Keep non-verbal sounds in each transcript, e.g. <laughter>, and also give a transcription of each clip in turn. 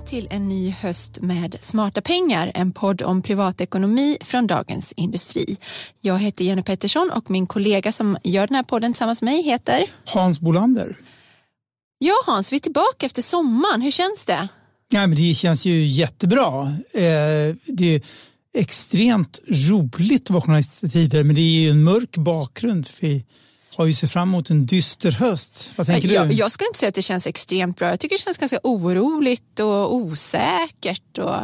välkomna till en ny höst med Smarta pengar, en podd om privatekonomi från Dagens Industri. Jag heter Jenny Pettersson och min kollega som gör den här podden tillsammans med mig heter Hans Bolander. Ja Hans, vi är tillbaka efter sommaren. Hur känns det? Ja, men det känns ju jättebra. Eh, det är extremt roligt att vara journalist tider men det är ju en mörk bakgrund. För har ju sett fram emot en dyster höst. Vad tänker jag, du? jag skulle inte säga att det känns extremt bra. Jag tycker det känns ganska oroligt och osäkert. Och...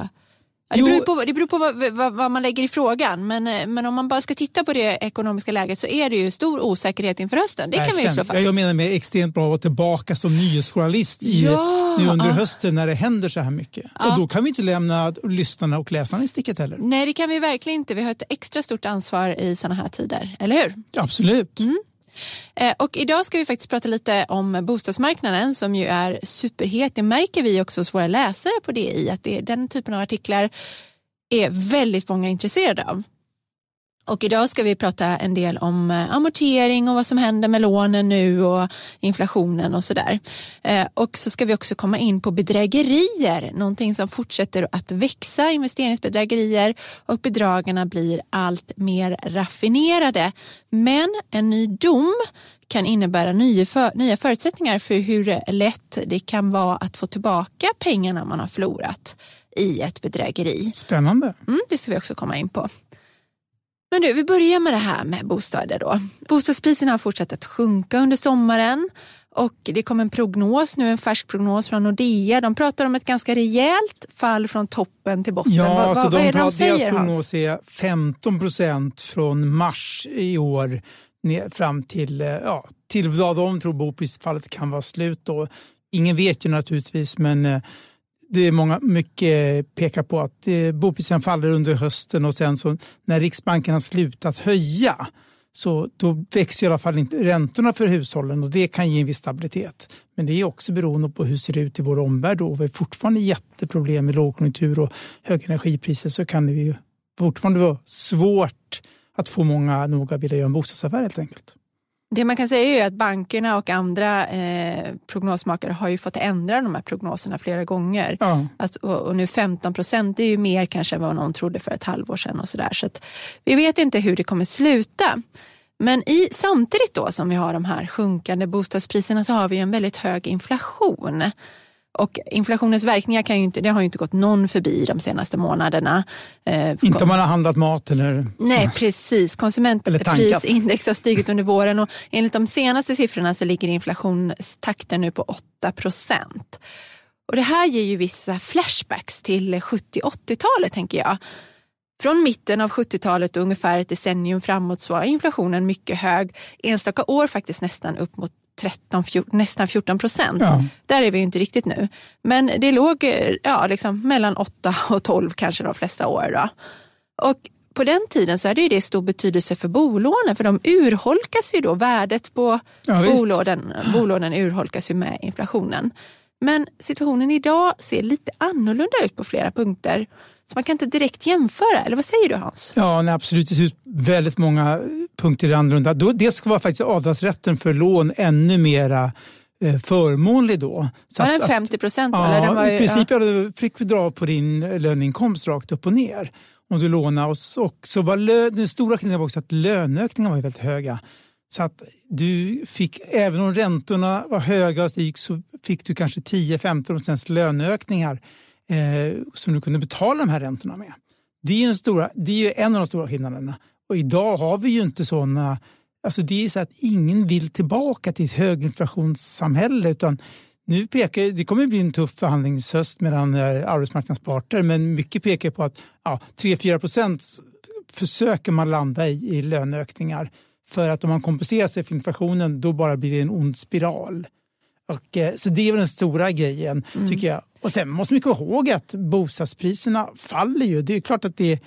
Det beror på, det beror på vad, vad, vad, man lägger i frågan men, eh, men om man bara ska titta på det ekonomiska läget så är det ju stor osäkerhet inför hösten. Det kan vi slå fast. Jag menar med extremt bra att vara tillbaka som nyhetsjournalist i, ja, nu under ja. hösten när det händer så här mycket. Ja. Och då kan vi inte lämna lyssnarna och läsarna i sticket heller. Nej det kan vi verkligen inte. Vi har ett extra stort ansvar i sådana här tider, eller hur? Absolut. Mm. Eh, och idag ska vi faktiskt prata lite om bostadsmarknaden som ju är superhet. Det märker vi också hos våra läsare på DI att det, den typen av artiklar är väldigt många intresserade av. Och idag ska vi prata en del om eh, amortering och vad som händer med lånen nu och inflationen och sådär. Eh, och så ska vi också komma in på bedrägerier, någonting som fortsätter att växa, investeringsbedrägerier och bedragarna blir allt mer raffinerade. Men en ny dom kan innebära nya, för, nya förutsättningar för hur lätt det kan vara att få tillbaka pengarna man har förlorat i ett bedrägeri. Spännande. Mm, det ska vi också komma in på. Men du, vi börjar med det här med bostäder då. Bostadspriserna har fortsatt att sjunka under sommaren och det kom en prognos nu, en färsk prognos från Nordea. De pratar om ett ganska rejält fall från toppen till botten. Ja, vad, alltså vad de, är det de säger? Deras prognos är 15 procent från mars i år fram till, eh, ja, till vad de tror boprisfallet kan vara slut. Då. Ingen vet ju naturligtvis men eh, det är många, mycket pekar på att eh, bopriserna faller under hösten och sen så när Riksbanken har slutat höja så då växer i alla fall inte räntorna för hushållen och det kan ge en viss stabilitet. Men det är också beroende på hur det ser ut i vår omvärld och vi har fortfarande jätteproblem med lågkonjunktur och höga energipriser så kan det ju fortfarande vara svårt att få många nog att vilja göra en bostadsaffär helt enkelt. Det man kan säga är att bankerna och andra eh, prognosmakare har ju fått ändra de här prognoserna flera gånger. Ja. Att, och, och, nu 15 procent, är ju mer kanske än vad någon trodde för ett halvår sedan. Och så där. Så att, vi vet inte hur det kommer sluta. Men i, samtidigt då som vi har de här sjunkande bostadspriserna så har vi en väldigt hög inflation. Och inflationens verkningar kan ju inte, det har ju inte gått någon förbi de senaste månaderna. Eh, inte om man har handlat mat eller... Nej, precis. Konsumentprisindex har stigit under våren och enligt de senaste siffrorna så ligger inflationstakten nu på 8 procent. Och det här ger ju vissa flashbacks till 70-80-talet tänker jag. Från mitten av 70-talet och ungefär ett decennium framåt så var inflationen mycket hög. Enstaka år faktiskt nästan upp mot 13, 14, nästan 14 procent. Ja. Där är vi inte riktigt nu. Men det låg ja, liksom mellan 8 och 12 kanske de flesta år. Då. Och på den tiden så hade det stor betydelse för bolånen för de urholkas ju då. Värdet på ja, bolånen, bolånen urholkas ju med inflationen. Men situationen idag ser lite annorlunda ut på flera punkter. Så man kan inte direkt jämföra, eller vad säger du Hans? Ja, nej, absolut. Det ser ut väldigt många punkter annorlunda. Då, det ska vara faktiskt avdragsrätten för lån ännu mera eh, förmånlig då. Så var den 50 procent? Ja, i princip ja. fick vi dra på din löneinkomst rakt upp och ner om du lånade. Och, och så var lö, den stora skillnaden var också att löneökningarna var väldigt höga. Så att du fick, även om räntorna var höga och gick så fick du kanske 10-15 procents löneökningar eh, som du kunde betala de här räntorna med. Det är, en stora, det är ju en av de stora skillnaderna. Och idag har vi ju inte sådana... Alltså det är så att ingen vill tillbaka till ett höginflationssamhälle utan nu pekar, det kommer bli en tuff förhandlingshöst mellan eh, arbetsmarknadens parter men mycket pekar på att ja, 3-4 procent försöker man landa i, i löneökningar. För att om man kompenserar sig för inflationen då bara blir det en ond spiral. Och, eh, så det är väl den stora grejen mm. tycker jag. Och sen måste man komma ihåg att bostadspriserna faller ju. Det är klart att det är,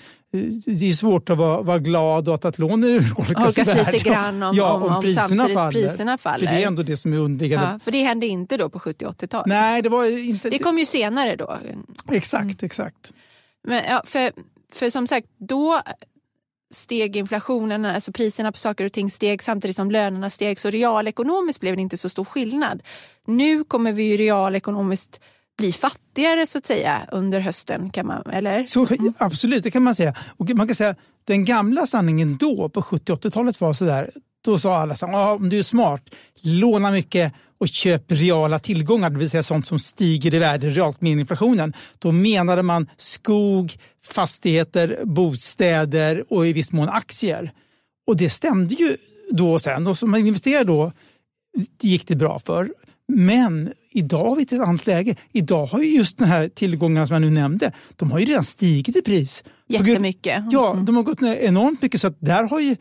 det är svårt att vara, vara glad och att, att lånen <laughs> urholkas lite grann om, ja, om, om, om priserna, faller. priserna faller. För det är ändå det som är underliggande. Ja, för det hände inte då på 70 80-talet? Nej, det var inte... Det kom ju senare då. Exakt, mm. exakt. Men, ja, för, för som sagt, då steg inflationen, alltså priserna på saker och ting steg samtidigt som lönerna steg. Så realekonomiskt blev det inte så stor skillnad. Nu kommer vi ju realekonomiskt bli fattigare så att säga under hösten? Kan man, eller? Så, absolut, det kan man säga. Och man kan säga den gamla sanningen då på 70-80-talet var sådär, då sa alla så här, om du är smart, låna mycket och köp reala tillgångar, det vill säga sånt som stiger i värde realt med inflationen. Då menade man skog, fastigheter, bostäder och i viss mån aktier. Och det stämde ju då och sen. Och som man investerade då gick det bra för. Men idag har vi ett annat läge. Idag har ju just den här tillgångarna som jag nu nämnde, de har ju redan stigit i pris. Jättemycket. Ja, de har gått ner enormt mycket. Så att där har ju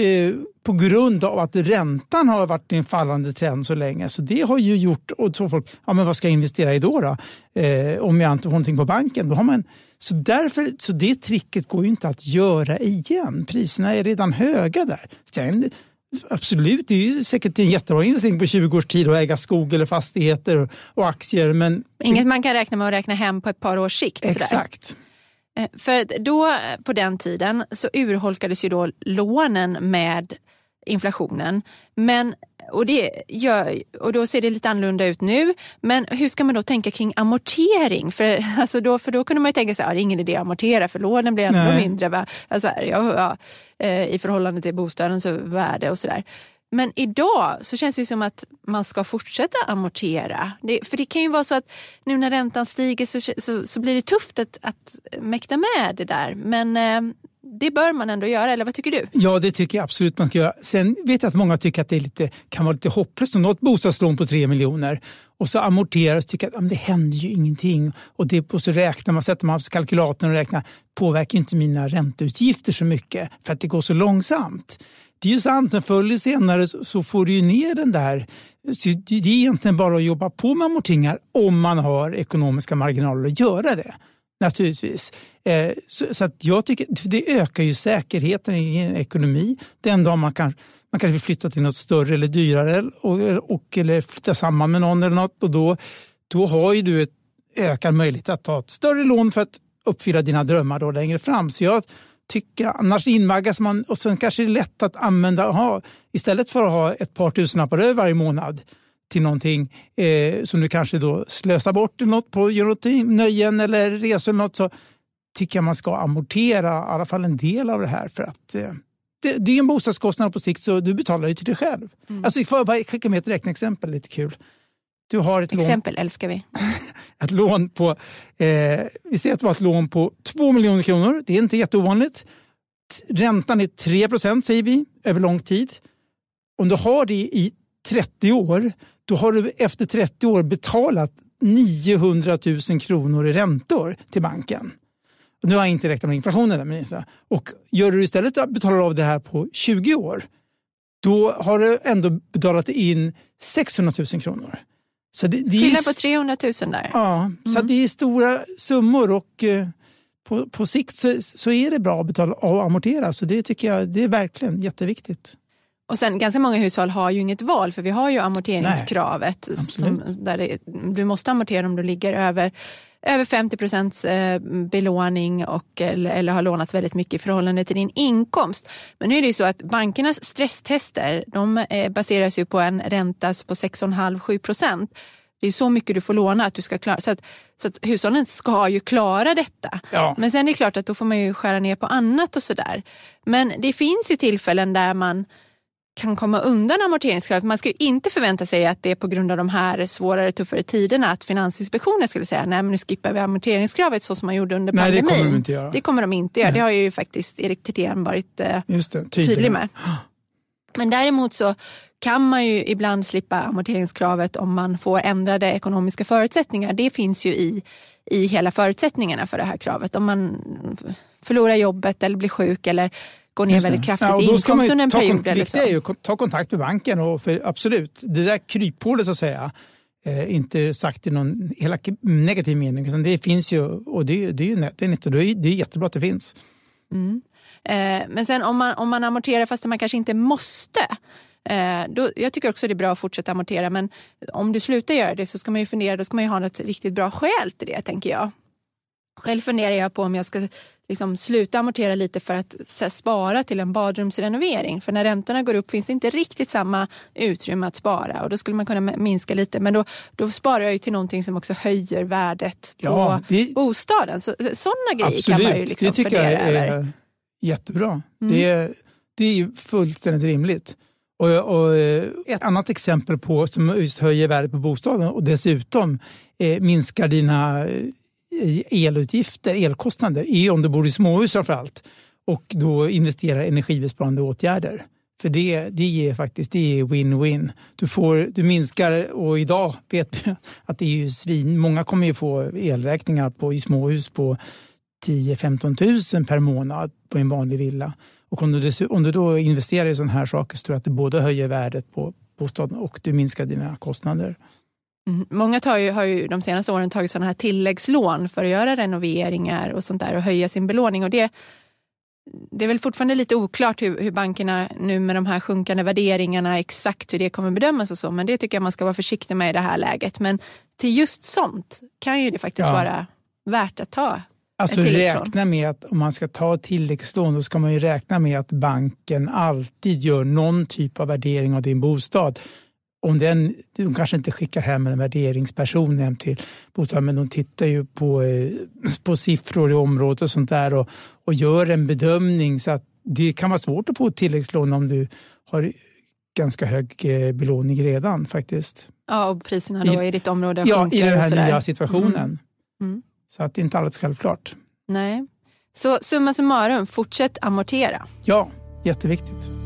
eh, på grund av att räntan har varit i en fallande trend så länge. Så det har ju gjort, och så folk, ja men vad ska jag investera i då? då? Eh, om jag inte får någonting på banken. Då har man, så, därför, så det tricket går ju inte att göra igen. Priserna är redan höga där. Sen, Absolut, det är ju säkert en jättebra investering på 20 års tid att äga skog eller fastigheter och aktier. Men... Inget man kan räkna med att räkna hem på ett par års sikt. Exakt. Sådär. Eh, för då på den tiden så urholkades ju då lånen med inflationen. Men, och, det gör, och då ser det lite annorlunda ut nu. Men hur ska man då tänka kring amortering? För, <laughs> alltså då, för då kunde man ju tänka sig att det är ingen idé att amortera för lånen blir ändå mindre va? Alltså, ja, ja, eh, i förhållande till bostadens värde och sådär. Men idag så känns det som att man ska fortsätta amortera. Det, för det kan ju vara så att nu när räntan stiger så, så, så blir det tufft att, att mäkta med det där. Men eh, det bör man ändå göra, eller vad tycker du? Ja, det tycker jag absolut man ska göra. Sen vet jag att många tycker att det är lite, kan vara lite hopplöst att nå ett bostadslån på 3 miljoner och så amorterar och tycker att det händer ju ingenting. Och, det, och så räknar man, sätter man kalkylatorn och räknar, påverkar inte mina ränteutgifter så mycket för att det går så långsamt. Det är ju sant, men förr eller senare så får du ju ner den där. Så det är egentligen bara att jobba på med amorteringar om man har ekonomiska marginaler att göra det. Naturligtvis. Eh, så att jag tycker, det ökar ju säkerheten i en ekonomi. Den dag man kan man kanske vill flytta till något större eller dyrare och, och, eller flytta samman med någon eller något och då, då har ju du ett ökad möjlighet att ta ett större lån för att uppfylla dina drömmar då längre fram. Så jag tycka. Annars invaggas man och sen kanske det är lätt att använda, aha, istället för att ha ett par tusenlappar över varje månad till någonting eh, som du kanske då slösar bort något på nöjen eller resor eller något så tycker jag man ska amortera i alla fall en del av det här för att eh, det, det, är en bostadskostnad på sikt så du betalar ju till dig själv. Mm. Alltså, får jag bara skicka med ett räkneexempel, lite kul. Du har ett Exempel lån, älskar vi. <laughs> ett lån på, eh, vi säger att du har ett lån på 2 miljoner kronor. Det är inte jätteovanligt. Räntan är 3 procent säger vi över lång tid. Om du har det i 30 år, då har du efter 30 år betalat 900 000 kronor i räntor till banken. nu har jag inte räknat med inflationen. Men och gör du istället betalar av det här på 20 år, då har du ändå betalat in 600 000 kronor. Så det, det Skillnad på 300 000 där. Ja, mm. så det är stora summor och eh, på, på sikt så, så är det bra att betala och amortera. Så det tycker jag det är verkligen jätteviktigt. Och sen ganska många hushåll har ju inget val för vi har ju amorteringskravet. som, där det, du måste amortera om du ligger över över 50 procents eh, belåning och, eller, eller har lånat väldigt mycket i förhållande till din inkomst. Men nu är det ju så att bankernas stresstester de eh, baseras ju på en ränta på 6,5-7 procent. Det är så mycket du får låna att du ska klara. Så att, så att hushållen ska ju klara detta. Ja. Men sen är det klart att då får man ju skära ner på annat och sådär. Men det finns ju tillfällen där man kan komma undan amorteringskravet. Man ska ju inte förvänta sig att det är på grund av de här svårare, tuffare tiderna att Finansinspektionen skulle säga nej men nu skippar vi amorteringskravet så som man gjorde under pandemin. Nej, det kommer de inte göra. Det kommer de inte göra. Det har ju faktiskt Erik Thedéen varit eh, det, tydlig med. Men däremot så kan man ju ibland slippa amorteringskravet om man får ändrade ekonomiska förutsättningar. Det finns ju i, i hela förutsättningarna för det här kravet. Om man förlorar jobbet eller blir sjuk eller går ner väldigt kraftigt ja, i inkomst under en period. Det viktiga är ju att ta kontakt med banken. Och för, absolut, det där kryphålet så att säga, eh, inte sagt i någon hela negativ mening, utan det finns ju och det, det är ju nödvändigt och det är, det är jättebra att det finns. Mm. Eh, men sen om man, om man amorterar fast man kanske inte måste, Eh, då, jag tycker också det är bra att fortsätta amortera men om du slutar göra det så ska man ju fundera, då ska man ju ha ett riktigt bra skäl till det tänker jag. Själv funderar jag på om jag ska liksom sluta amortera lite för att spara till en badrumsrenovering. För när räntorna går upp finns det inte riktigt samma utrymme att spara och då skulle man kunna minska lite. Men då, då sparar jag ju till någonting som också höjer värdet på ja, det, bostaden. Så, sådana grejer absolut, kan man ju liksom det tycker jag är över. jättebra. Mm. Det, det är ju fullständigt rimligt. Och, och, ett annat exempel på som just höjer värdet på bostaden och dessutom eh, minskar dina Eh, elutgifter, elkostnader, är om du bor i småhus framförallt och då investerar i energibesparande åtgärder. För det, det ger faktiskt det är win-win. Du, får, du minskar, och idag vet vi <laughs> att det är ju svin. Många kommer ju få elräkningar på, i småhus på 10-15 000 per månad på en vanlig villa. Och om du, om du då investerar i sådana här saker så tror jag att det både höjer värdet på bostaden och du minskar dina kostnader. Mm. Många tar ju, har ju de senaste åren tagit sådana här tilläggslån för att göra renoveringar och sånt där och höja sin belåning. Och det, det är väl fortfarande lite oklart hur, hur bankerna nu med de här sjunkande värderingarna exakt hur det kommer bedömas och så. Men det tycker jag man ska vara försiktig med i det här läget. Men till just sånt kan ju det faktiskt ja. vara värt att ta Alltså räkna med att om man ska ta tilläggslån då ska man ju räkna med att banken alltid gör någon typ av värdering av din bostad om den, de kanske inte skickar hem en värderingsperson hem till bostaden, men de tittar ju på, eh, på siffror i området och sånt där och, och gör en bedömning. Så att det kan vara svårt att få ett tilläggslån om du har ganska hög eh, belåning redan faktiskt. Ja, och priserna då I, i ditt område Ja, i den här nya situationen. Mm. Mm. Så att det är inte alldeles självklart. Nej. Så summa summarum, fortsätt amortera. Ja, jätteviktigt.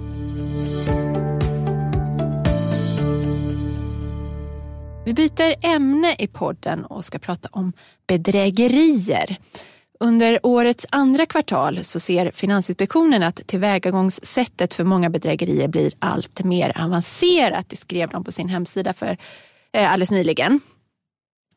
Vi byter ämne i podden och ska prata om bedrägerier. Under årets andra kvartal så ser Finansinspektionen att tillvägagångssättet för många bedrägerier blir allt mer avancerat. Det skrev de på sin hemsida för eh, alldeles nyligen.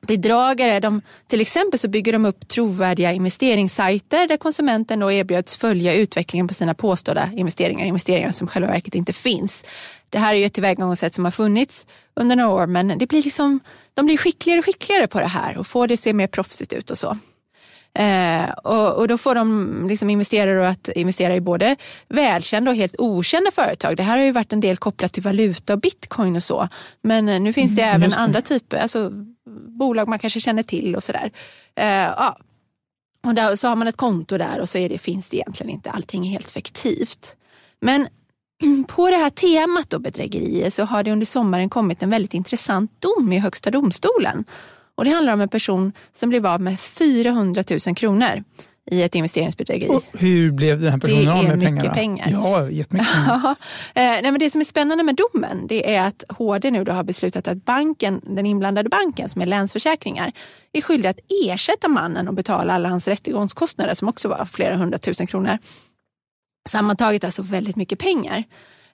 Bedragare, de, till exempel så bygger de upp trovärdiga investeringssajter där konsumenten då erbjuds följa utvecklingen på sina påstådda investeringar, investeringar som själva verket inte finns. Det här är ju ett tillvägagångssätt som har funnits under några år men det blir liksom, de blir skickligare och skickligare på det här och får det att se mer proffsigt ut och så. Eh, och, och, då får de liksom investerare att investera i både välkända och helt okända företag. Det här har ju varit en del kopplat till valuta och bitcoin och så. Men eh, nu finns det mm, även det. andra typer, alltså bolag man kanske känner till och sådär. Eh, ja. Och där, så har man ett konto där och så är det, finns det egentligen inte, allting är helt fiktivt. Men <clears throat> på det här temat då bedrägerier så har det under sommaren kommit en väldigt intressant dom i Högsta domstolen. Och det handlar om en person som blev av med 400 000 kronor i ett investeringsbedrägeri. Och hur blev den här personen av med pengarna? pengar. Ja, jättemycket pengar. <laughs> eh, nej, men det som är spännande med domen det är att HD nu då har beslutat att banken, den inblandade banken som är Länsförsäkringar är skyldig att ersätta mannen och betala alla hans rättegångskostnader som också var flera hundratusen kronor. Sammantaget alltså väldigt mycket pengar.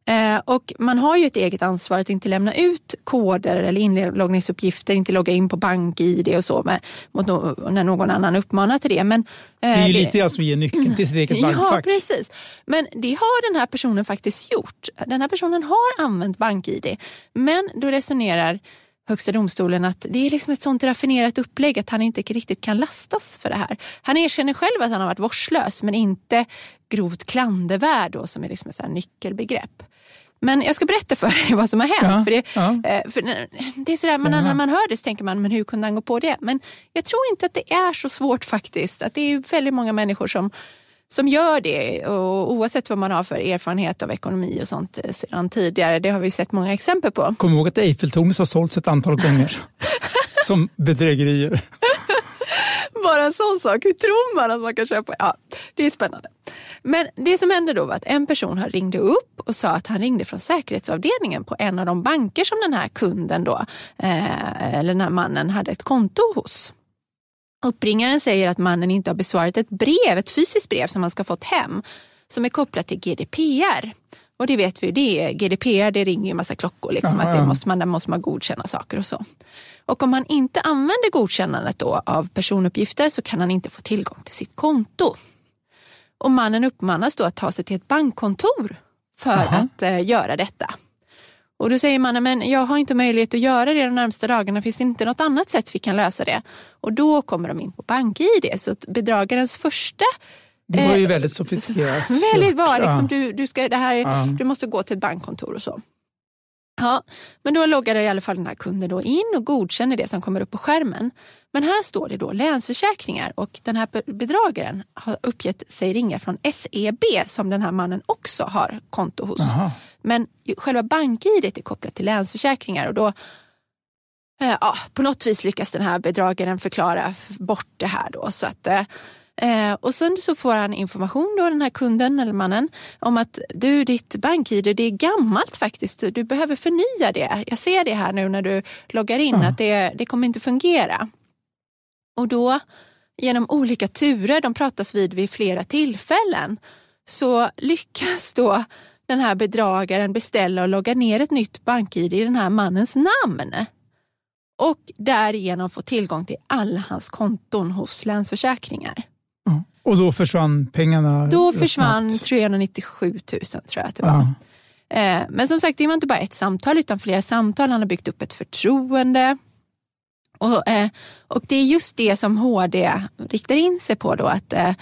Eh, och man har ju ett eget ansvar att inte lämna ut koder eller inloggningsuppgifter, inte logga in på bank-id och så med, mot no när någon annan uppmanar till det. Men, eh, det är ju det, lite som att ge nyckeln till sitt eget <laughs> bankfack. Ja, precis. Men det har den här personen faktiskt gjort. Den här personen har använt bank-id. Men då resonerar Högsta domstolen att det är liksom ett sånt raffinerat upplägg att han inte riktigt kan lastas för det här. Han erkänner själv att han har varit vårdslös men inte grovt klandervärd då, som är liksom ett nyckelbegrepp. Men jag ska berätta för dig <laughs> vad som har hänt. Ja, för det, ja. Eh, för det är sådär, man, när man hör det så tänker man, men hur kunde han gå på det? Men jag tror inte att det är så svårt faktiskt. Att det är väldigt många människor som som gör det och oavsett vad man har för erfarenhet av ekonomi och sånt eh, sedan tidigare. Det har vi sett många exempel på. Kom ihåg att Eiffeltornet har sålts ett antal gånger <laughs> som bedrägerier. Bara en sån sak. Hur tror man att man kan köpa? Ja, det är spännande. Men det som hände då var att en person har ringde upp och sa att han ringde från säkerhetsavdelningen på en av de banker som den här kunden då, eh, eller den här mannen hade ett konto hos. Uppringaren säger att mannen inte har besvarat ett brev, ett fysiskt brev som han ska fått hem som är kopplat till GDPR. Och det vet vi, det är GDPR, det ringer ju massa klockor. Liksom, att det måste man, där måste man godkänna saker och så. Och om han inte använder godkännandet då av personuppgifter så kan han inte få tillgång till sitt konto. Och mannen uppmanas då att ta sig till ett bankkontor för Aha. att eh, göra detta. Och då säger mannen, men jag har inte möjlighet att göra det de närmsta dagarna. Finns det inte något annat sätt vi kan lösa det? Och då kommer de in på BankID. Så bedragarens första Det var ju väldigt sofistikerat. <laughs> Väldigt bra. Liksom, du, du, ska, det här, ja. du måste gå till ett bankkontor och så. Ja, men då loggar i alla fall den här kunden då in och godkänner det som kommer upp på skärmen. Men här står det då Länsförsäkringar och den här bedragaren har uppgett sig ringa från SEB som den här mannen också har konto hos. Aha. Men själva bank-id är kopplat till Länsförsäkringar och då eh, ja, på något vis lyckas den här bedragaren förklara bort det här då så att eh, och sen så får han information då, den här kunden eller mannen, om att du, ditt bank-id det är gammalt faktiskt. Du behöver förnya det. Jag ser det här nu när du loggar in mm. att det, det kommer inte fungera. Och då genom olika turer, de pratas vid vid flera tillfällen, så lyckas då den här bedragaren beställa och logga ner ett nytt bank-id i den här mannens namn. Och därigenom få tillgång till alla hans konton hos Länsförsäkringar. Och då försvann pengarna? Då försvann snabbt. 397 000 tror jag att det var. Ja. Eh, men som sagt, det var inte bara ett samtal utan flera samtal. Han har byggt upp ett förtroende. Och, eh, och det är just det som HD riktar in sig på då. Att, eh,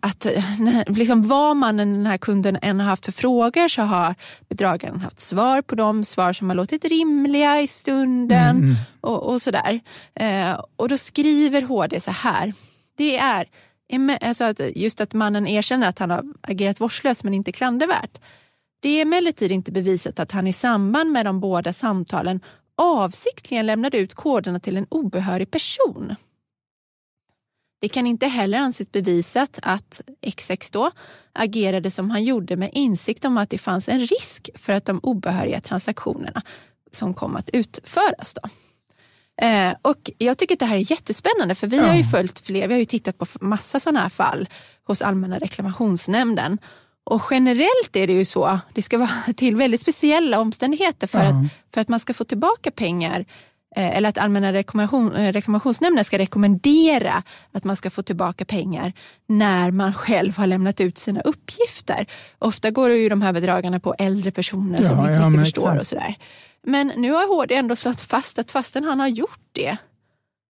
att liksom vad man den här kunden än har haft för frågor så har bedragaren haft svar på dem, svar som har låtit rimliga i stunden mm. och, och sådär. Och då skriver HD så här. Det är alltså att eh, just att mannen erkänner att han har agerat vårdslöst men inte klandervärt. Det är emellertid inte bevisat att han i samband med de båda samtalen avsiktligen lämnade ut koderna till en obehörig person. Det kan inte heller anses bevisat att XX då agerade som han gjorde med insikt om att det fanns en risk för att de obehöriga transaktionerna som kom att utföras. Då. Eh, och jag tycker att det här är jättespännande för vi ja. har ju följt fler, vi har ju tittat på massa sådana här fall hos Allmänna reklamationsnämnden. Och generellt är det ju så, det ska vara <laughs> till väldigt speciella omständigheter för, ja. att, för att man ska få tillbaka pengar eh, eller att Allmänna reklamation, eh, reklamationsnämnden ska rekommendera att man ska få tillbaka pengar när man <laughs> själv har lämnat ut sina uppgifter. Ofta går det ju de här bedragarna på äldre personer ja, som inte ja, riktigt förstår exakt. och sådär. Men nu har HD ändå slått fast att fastän han har gjort det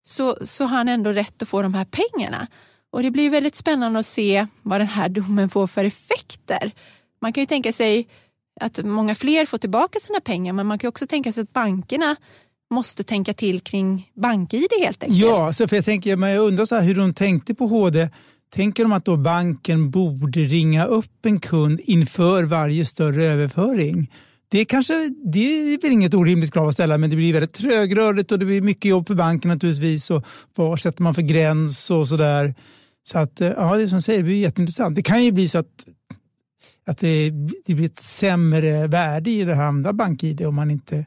så, så har han ändå rätt att få de här pengarna. Och det blir väldigt spännande att se vad den här domen får för effekter. Man kan ju tänka sig att många fler får tillbaka sina pengar men man kan också tänka sig att bankerna måste tänka till kring bank-id helt enkelt. Ja, så för jag, tänker, men jag undrar så hur de tänkte på HD. Tänker de att då banken borde ringa upp en kund inför varje större överföring? Det, kanske, det är väl inget orimligt krav att ställa men det blir väldigt trögrörligt och det blir mycket jobb för banken naturligtvis. Och vad sätter man för gräns och sådär. Så att, eh, ja, det som säger, det blir jätteintressant. Det kan ju bli så att, att det, det blir ett sämre värde i det här andra bank-id om man inte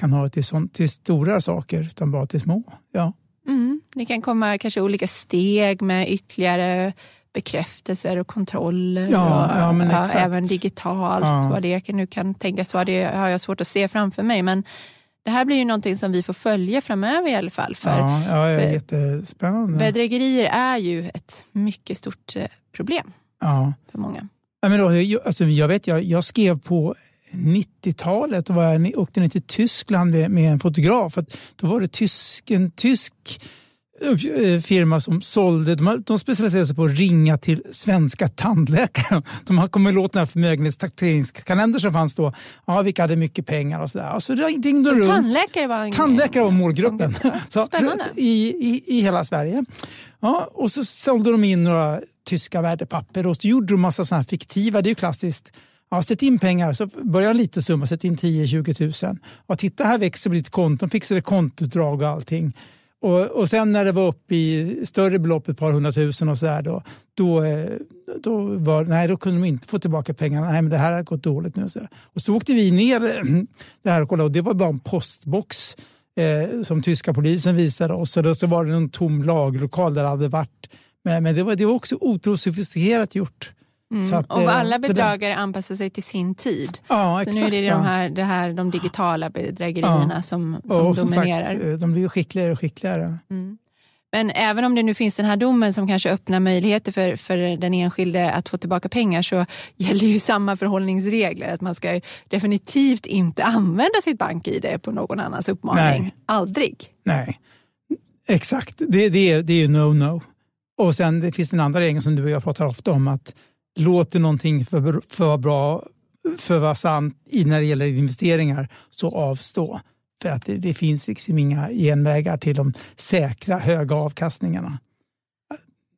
kan ha det till, sånt, till stora saker utan bara till små. Ja. Mm, det kan komma kanske olika steg med ytterligare bekräftelser och kontroller. Ja, och, ja, men ja, även digitalt, ja. vad det nu kan tänkas vara. Det har jag svårt att se framför mig. Men det här blir ju någonting som vi får följa framöver i alla fall. För ja, ja, jättespännande. Bedrägerier är ju ett mycket stort eh, problem ja. för många. Ja, men då, jag, alltså, jag, vet, jag, jag skrev på 90-talet var jag åkte ner till Tyskland med, med en fotograf. Då var det tysk, en tysk firma som sålde, de, de specialiserade sig på att ringa till svenska tandläkare. <laughs> De kommer låt den här förmögenhetstaxeringskalender som fanns då, ja, vilka hade mycket pengar och sådär. Så ringde runt. Tandläkare var, tandläkare var målgruppen. <laughs> Så, Spännande. I, i, I hela Sverige. Ja, och så sålde de in några tyska värdepapper och så gjorde de massa sådana här fiktiva, det är ju klassiskt, Ja, sätt in pengar, så börjar en liten summa, sätt in 10-20 000. Ja, titta här växer ditt konto, de fixade kontoutdrag och allting. Och, och sen när det var uppe i större belopp, ett par hundratusen och sådär, då, då, eh, då, var, nej, då kunde de inte få tillbaka pengarna. Nej, men det här har gått dåligt nu. Så, och så åkte vi ner <clears throat> det här och kollade och det var bara en postbox eh, som tyska polisen visade oss. Och då så var det en tom lagerlokal där det hade varit. Men, men det, var, det var också otroligt sofistikerat gjort. Mm. Att, och eh, alla bedragare det... anpassar sig till sin tid. Ja, exakt, så nu är det de, här, det här, de digitala bedrägerierna ja. som, som och dominerar. Som sagt, de blir skickligare och skickligare. Mm. Men även om det nu finns den här domen som kanske öppnar möjligheter för, för den enskilde att få tillbaka pengar så <laughs> gäller ju samma förhållningsregler. Att man ska definitivt inte använda sitt bank-id på någon annans uppmaning. Nej. Aldrig. Nej, exakt. Det, det, är, det är ju no-no. Och sen det finns den andra regeln som du och jag pratar ofta om att låter någonting för, för bra för att vara sant när det gäller investeringar så avstå. För att det, det finns liksom inga genvägar till de säkra höga avkastningarna.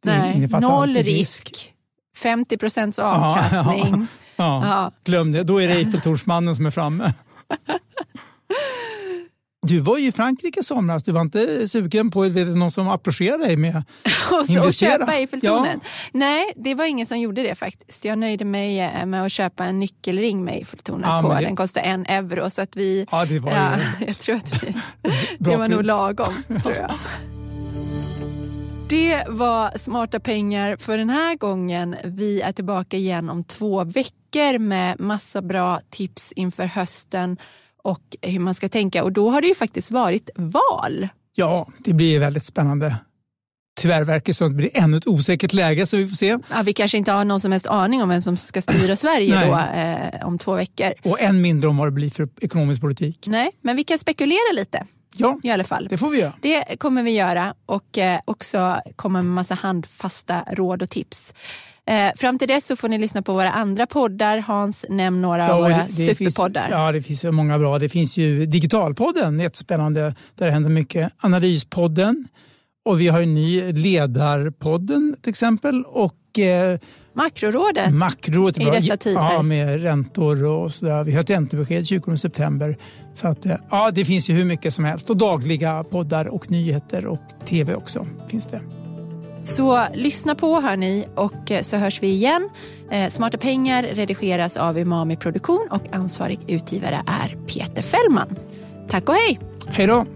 Nej, noll risk. risk. 50 procents avkastning. Ja, ja, ja. Glöm det, då är det Eiffeltornsmannen som är framme. <laughs> Du var ju i Frankrike i somras, du var inte sugen på vet, någon som approcherade dig med att <laughs> och köpa Eiffeltornet? Ja. Nej, det var ingen som gjorde det faktiskt. Jag nöjde mig eh, med att köpa en nyckelring med Eiffeltornet ja, på. Det... Den kostade en euro. Så att vi, ja, det var ja, <laughs> jag tror att vi, <laughs> det var nog lagom. tror jag. Det var Smarta pengar för den här gången. Vi är tillbaka igen om två veckor med massa bra tips inför hösten och hur man ska tänka. Och då har det ju faktiskt varit val. Ja, det blir väldigt spännande. Tyvärr verkar det som att det blir ännu ett osäkert läge så vi får se. Ja, vi kanske inte har någon som helst aning om vem som ska styra Sverige då, eh, om två veckor. Och än mindre om vad det blir för ekonomisk politik. Nej, men vi kan spekulera lite. Ja, i alla fall. det får vi göra. Det kommer vi göra och eh, också komma med massa handfasta råd och tips. Eh, fram till dess så får ni lyssna på våra andra poddar. Hans, nämn några ja, av våra det, det superpoddar. Finns, ja, det finns så många bra. Det finns ju Digitalpodden, jättespännande, där det händer mycket. Analyspodden och vi har en ny Ledarpodden till exempel. Och, eh, Makrorådet, Makrorådet i dessa tider. Ja, med räntor och sådär. Vi har ett räntebesked 20 september. Så att, eh, ja, det finns ju hur mycket som helst. Och dagliga poddar och nyheter och tv också finns det. Så lyssna på hörni och eh, så hörs vi igen. Eh, Smarta pengar redigeras av Umami Produktion och ansvarig utgivare är Peter Fällman. Tack och hej! Hej då!